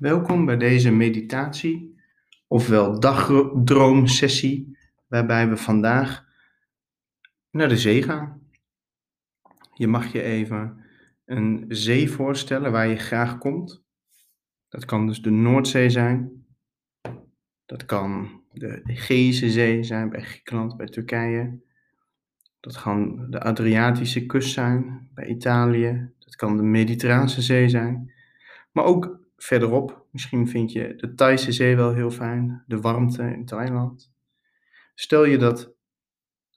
Welkom bij deze meditatie, ofwel dagdroomsessie, waarbij we vandaag naar de zee gaan. Je mag je even een zee voorstellen waar je graag komt. Dat kan dus de Noordzee zijn. Dat kan de Egeïsche Zee zijn bij Griekenland, bij Turkije. Dat kan de Adriatische kust zijn bij Italië. Dat kan de Mediterrane Zee zijn. Maar ook verderop, misschien vind je de Thaise zee wel heel fijn, de warmte in Thailand. Stel je dat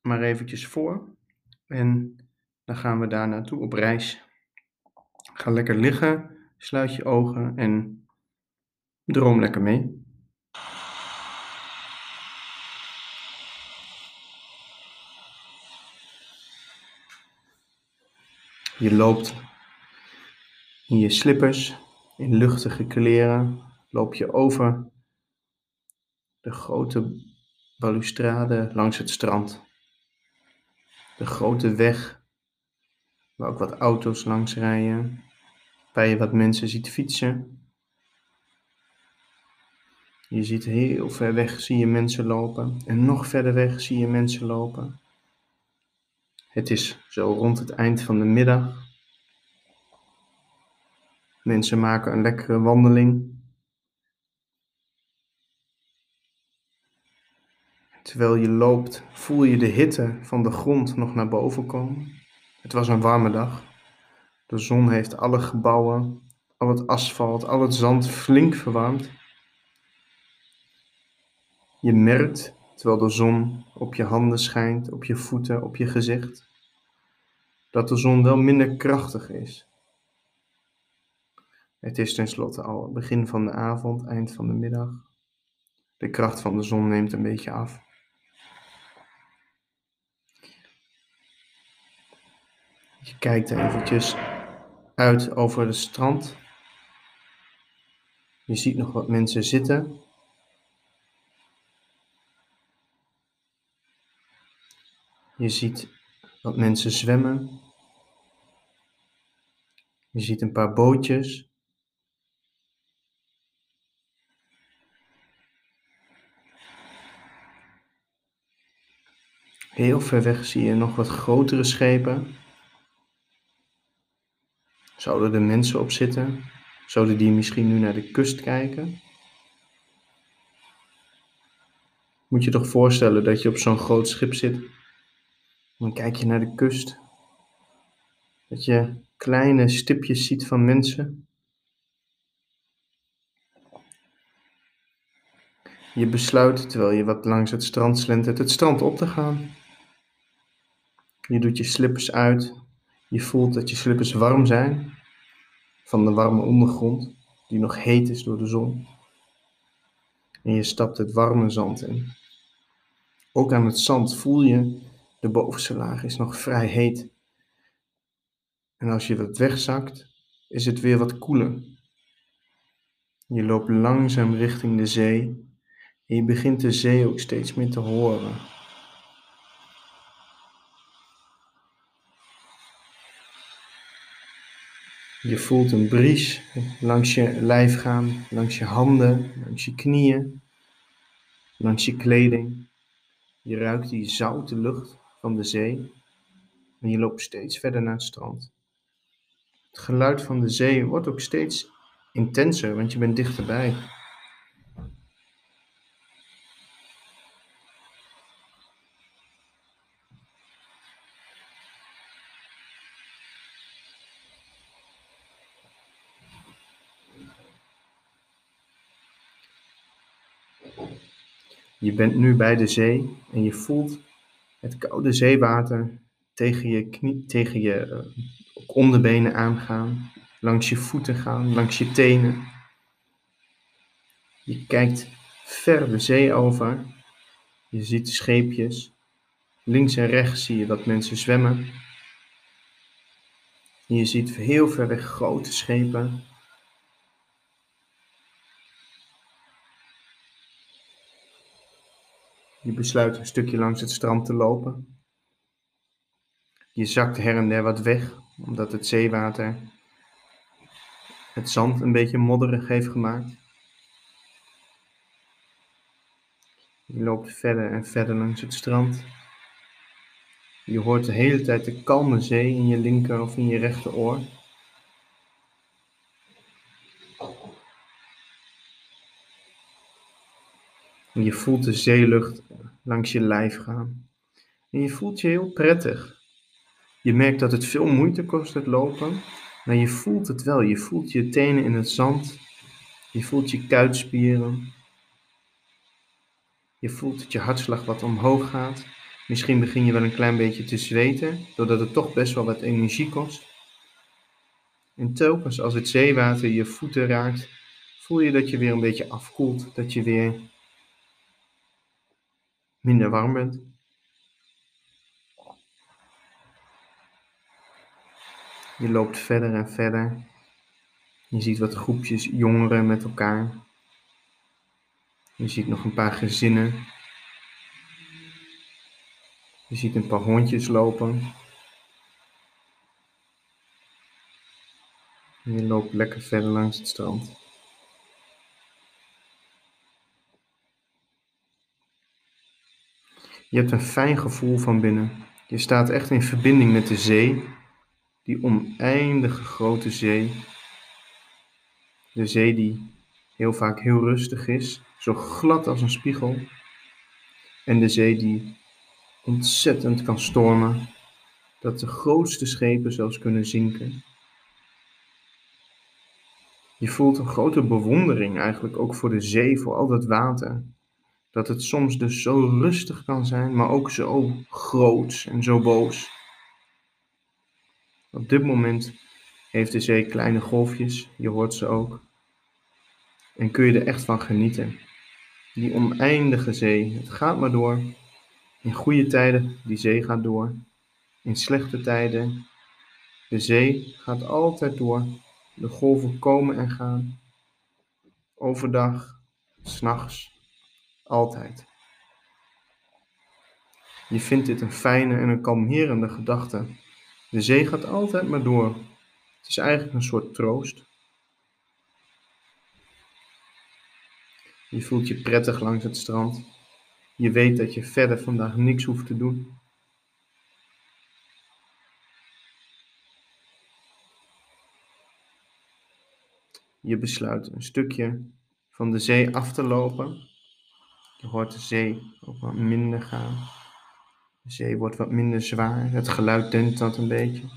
maar eventjes voor en dan gaan we daar naartoe op reis. Ga lekker liggen, sluit je ogen en droom lekker mee. Je loopt in je slippers in luchtige kleren loop je over de grote balustrade langs het strand. De grote weg waar ook wat auto's langs rijden, waar je wat mensen ziet fietsen. Je ziet heel ver weg zie je mensen lopen en nog verder weg zie je mensen lopen. Het is zo rond het eind van de middag. Mensen maken een lekkere wandeling. Terwijl je loopt, voel je de hitte van de grond nog naar boven komen. Het was een warme dag. De zon heeft alle gebouwen, al het asfalt, al het zand flink verwarmd. Je merkt, terwijl de zon op je handen schijnt, op je voeten, op je gezicht, dat de zon wel minder krachtig is. Het is tenslotte al begin van de avond, eind van de middag. De kracht van de zon neemt een beetje af. Je kijkt eventjes uit over het strand. Je ziet nog wat mensen zitten. Je ziet wat mensen zwemmen. Je ziet een paar bootjes. Heel ver weg zie je nog wat grotere schepen. Zouden er mensen op zitten? Zouden die misschien nu naar de kust kijken? Moet je toch voorstellen dat je op zo'n groot schip zit. Dan kijk je naar de kust. Dat je kleine stipjes ziet van mensen. Je besluit, terwijl je wat langs het strand slentert, het strand op te gaan. Je doet je slippers uit. Je voelt dat je slippers warm zijn van de warme ondergrond die nog heet is door de zon. En je stapt het warme zand in. Ook aan het zand voel je de bovenste laag is nog vrij heet. En als je wat wegzakt, is het weer wat koeler. Je loopt langzaam richting de zee en je begint de zee ook steeds meer te horen. Je voelt een bries langs je lijf gaan, langs je handen, langs je knieën, langs je kleding. Je ruikt die zoute lucht van de zee en je loopt steeds verder naar het strand. Het geluid van de zee wordt ook steeds intenser, want je bent dichterbij. Je bent nu bij de zee en je voelt het koude zeewater tegen je, knie, tegen je uh, onderbenen aangaan, langs je voeten gaan, langs je tenen. Je kijkt ver de zee over. Je ziet scheepjes. Links en rechts zie je dat mensen zwemmen. je ziet heel ver weg grote schepen Je besluit een stukje langs het strand te lopen. Je zakt her en der wat weg, omdat het zeewater het zand een beetje modderig heeft gemaakt. Je loopt verder en verder langs het strand. Je hoort de hele tijd de kalme zee in je linker of in je rechteroor. En je voelt de zeelucht langs je lijf gaan. En je voelt je heel prettig. Je merkt dat het veel moeite kost het lopen, maar je voelt het wel. Je voelt je tenen in het zand. Je voelt je kuitspieren. Je voelt dat je hartslag wat omhoog gaat. Misschien begin je wel een klein beetje te zweten, doordat het toch best wel wat energie kost. En telkens als het zeewater je voeten raakt, voel je dat je weer een beetje afkoelt, dat je weer minder warm bent. Je loopt verder en verder. Je ziet wat groepjes jongeren met elkaar. Je ziet nog een paar gezinnen. Je ziet een paar hondjes lopen. En je loopt lekker verder langs het strand. Je hebt een fijn gevoel van binnen. Je staat echt in verbinding met de zee, die oneindige grote zee. De zee die heel vaak heel rustig is, zo glad als een spiegel. En de zee die ontzettend kan stormen, dat de grootste schepen zelfs kunnen zinken. Je voelt een grote bewondering eigenlijk ook voor de zee, voor al dat water. Dat het soms dus zo rustig kan zijn, maar ook zo groot en zo boos. Op dit moment heeft de zee kleine golfjes, je hoort ze ook. En kun je er echt van genieten. Die oneindige zee, het gaat maar door. In goede tijden, die zee gaat door. In slechte tijden, de zee gaat altijd door. De golven komen en gaan. Overdag, s'nachts, altijd. Je vindt dit een fijne en een kalmerende gedachte. De zee gaat altijd maar door. Het is eigenlijk een soort troost. Je voelt je prettig langs het strand. Je weet dat je verder vandaag niks hoeft te doen. Je besluit een stukje van de zee af te lopen. Je hoort de zee ook wat minder gaan. De zee wordt wat minder zwaar. Het geluid dent dat een beetje.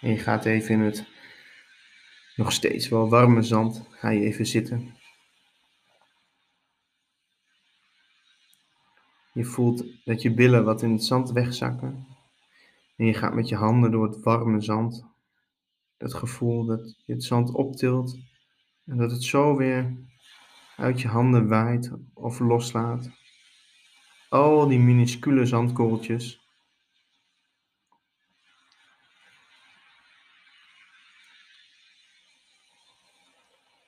En je gaat even in het nog steeds wel warme zand. Ga je even zitten. Je voelt dat je billen wat in het zand wegzakken. En je gaat met je handen door het warme zand. Dat gevoel dat je het zand optilt en dat het zo weer uit je handen waait of loslaat. Al die minuscule zandkorreltjes.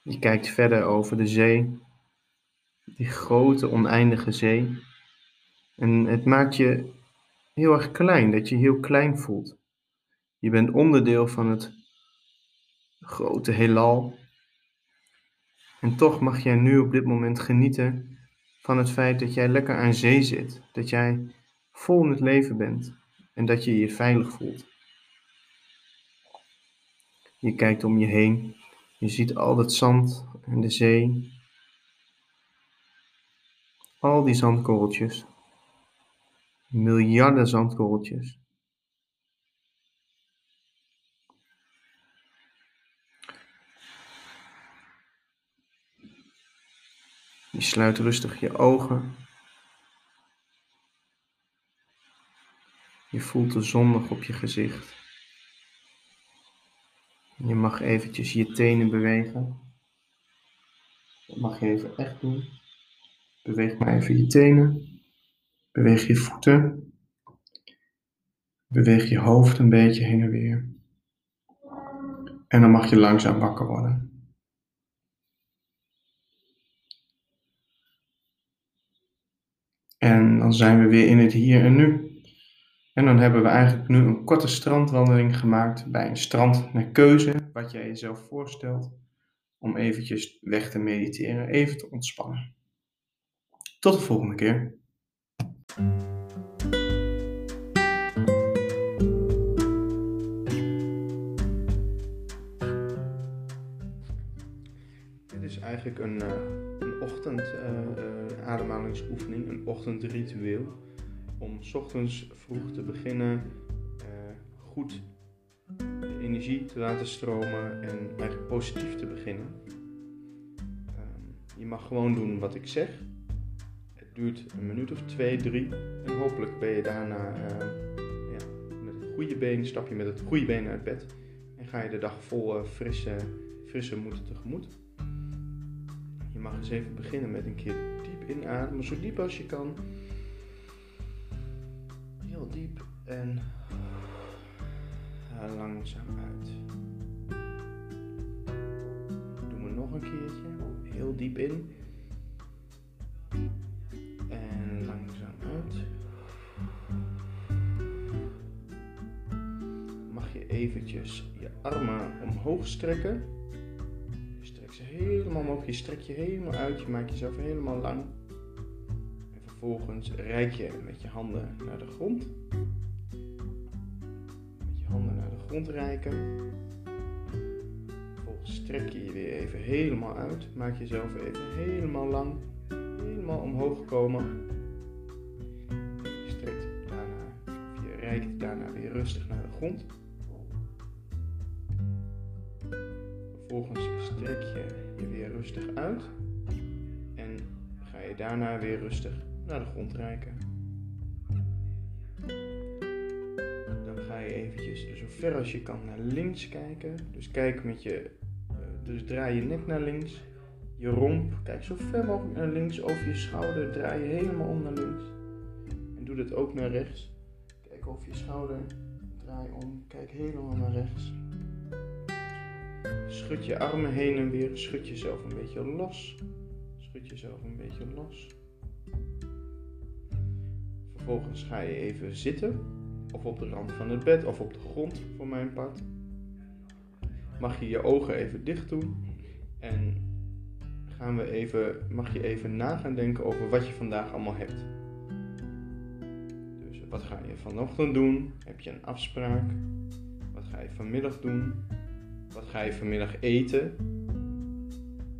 Je kijkt verder over de zee, die grote oneindige zee. En het maakt je heel erg klein, dat je heel klein voelt. Je bent onderdeel van het grote heelal. En toch mag jij nu op dit moment genieten van het feit dat jij lekker aan zee zit. Dat jij vol in het leven bent en dat je je veilig voelt. Je kijkt om je heen. Je ziet al dat zand en de zee. Al die zandkorreltjes. Miljarden zandkorreltjes. Sluit rustig je ogen. Je voelt de zon nog op je gezicht. Je mag eventjes je tenen bewegen. Dat mag je even echt doen. Beweeg maar even je tenen. Beweeg je voeten. Beweeg je hoofd een beetje heen en weer. En dan mag je langzaam wakker worden. En dan zijn we weer in het hier en nu. En dan hebben we eigenlijk nu een korte strandwandeling gemaakt bij een strand naar keuze, wat jij jezelf voorstelt, om eventjes weg te mediteren, even te ontspannen. Tot de volgende keer. Dit is eigenlijk een, uh, een ochtend uh, uh, ademhalingsoefening, een ochtendritueel. Om s ochtends vroeg te beginnen, goed de energie te laten stromen en eigenlijk positief te beginnen. Ehm, je mag gewoon doen wat ik zeg duurt een minuut of twee, drie. En hopelijk ben je daarna ja, met het goede been, stap je met het goede been uit bed. En ga je de dag vol frisse, frisse moed tegemoet. Je mag eens even beginnen met een keer diep inademen, zo diep als je kan. Heel diep en langzaam uit. Doen we nog een keertje. Heel diep in. eventjes je armen omhoog strekken. Helemaal je strek je helemaal uit, je maakt jezelf helemaal lang. En vervolgens reik je met je handen naar de grond. Met je handen naar de grond reiken. Vervolgens strek je je weer even helemaal uit. Maak jezelf even helemaal lang. Helemaal omhoog komen. Je strekt daarna, of je reikt daarna weer rustig naar de grond. Vervolgens strek je weer rustig uit en ga je daarna weer rustig naar de grond reiken. Dan ga je eventjes zo ver als je kan naar links kijken. Dus kijk met je, eh, dus draai je nek naar links. Je romp, kijk zo ver mogelijk naar links. Over je schouder draai je helemaal om naar links. En doe dat ook naar rechts. Kijk over je schouder, draai om, kijk helemaal naar rechts. Schud je armen heen en weer. Schud jezelf een beetje los. Schud jezelf een beetje los. Vervolgens ga je even zitten. Of op de rand van het bed of op de grond voor mijn part. Mag je je ogen even dicht doen. En gaan we even, mag je even na gaan denken over wat je vandaag allemaal hebt. Dus wat ga je vanochtend doen? Heb je een afspraak? Wat ga je vanmiddag doen? Wat ga je vanmiddag eten?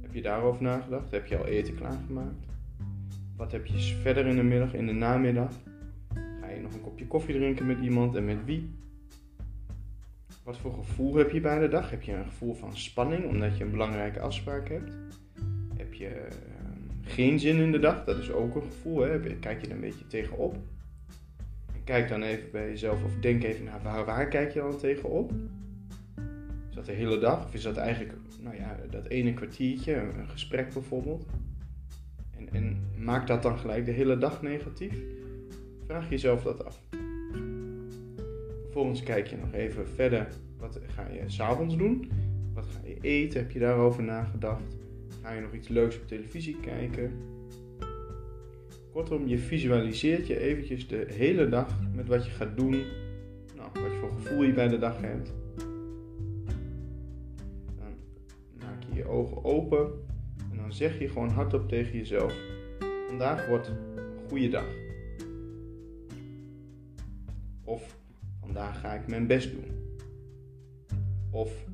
Heb je daarover nagedacht? Heb je al eten klaargemaakt? Wat heb je verder in de middag, in de namiddag? Ga je nog een kopje koffie drinken met iemand en met wie? Wat voor gevoel heb je bij de dag? Heb je een gevoel van spanning omdat je een belangrijke afspraak hebt? Heb je ehm, geen zin in de dag? Dat is ook een gevoel. Hè? Kijk je er een beetje tegenop? En kijk dan even bij jezelf of denk even naar waar, waar kijk je dan tegenop? Is dat de hele dag? Of is dat eigenlijk, nou ja, dat ene kwartiertje, een gesprek bijvoorbeeld? En, en maakt dat dan gelijk de hele dag negatief? Vraag jezelf dat af. Vervolgens kijk je nog even verder. Wat ga je s'avonds doen? Wat ga je eten? Heb je daarover nagedacht? Ga je nog iets leuks op televisie kijken? Kortom, je visualiseert je eventjes de hele dag met wat je gaat doen. Nou, wat voor gevoel je bij de dag hebt. Ogen open en dan zeg je gewoon hardop tegen jezelf: Vandaag wordt een goede dag. Of vandaag ga ik mijn best doen. Of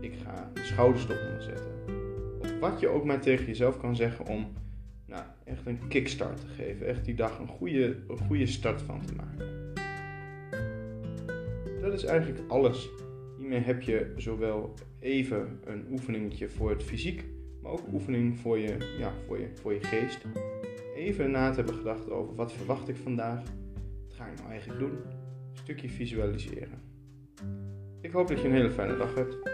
ik ga de schouders eronder zetten. Of wat je ook maar tegen jezelf kan zeggen om nou, echt een kickstart te geven. Echt die dag een goede, een goede start van te maken. Dat is eigenlijk alles Heb je zowel even een oefeningetje voor het fysiek, maar ook oefening voor je, ja, voor je, voor je geest. Even na te hebben gedacht over wat verwacht ik vandaag, wat ga ik nou eigenlijk doen, een stukje visualiseren. Ik hoop dat je een hele fijne dag hebt.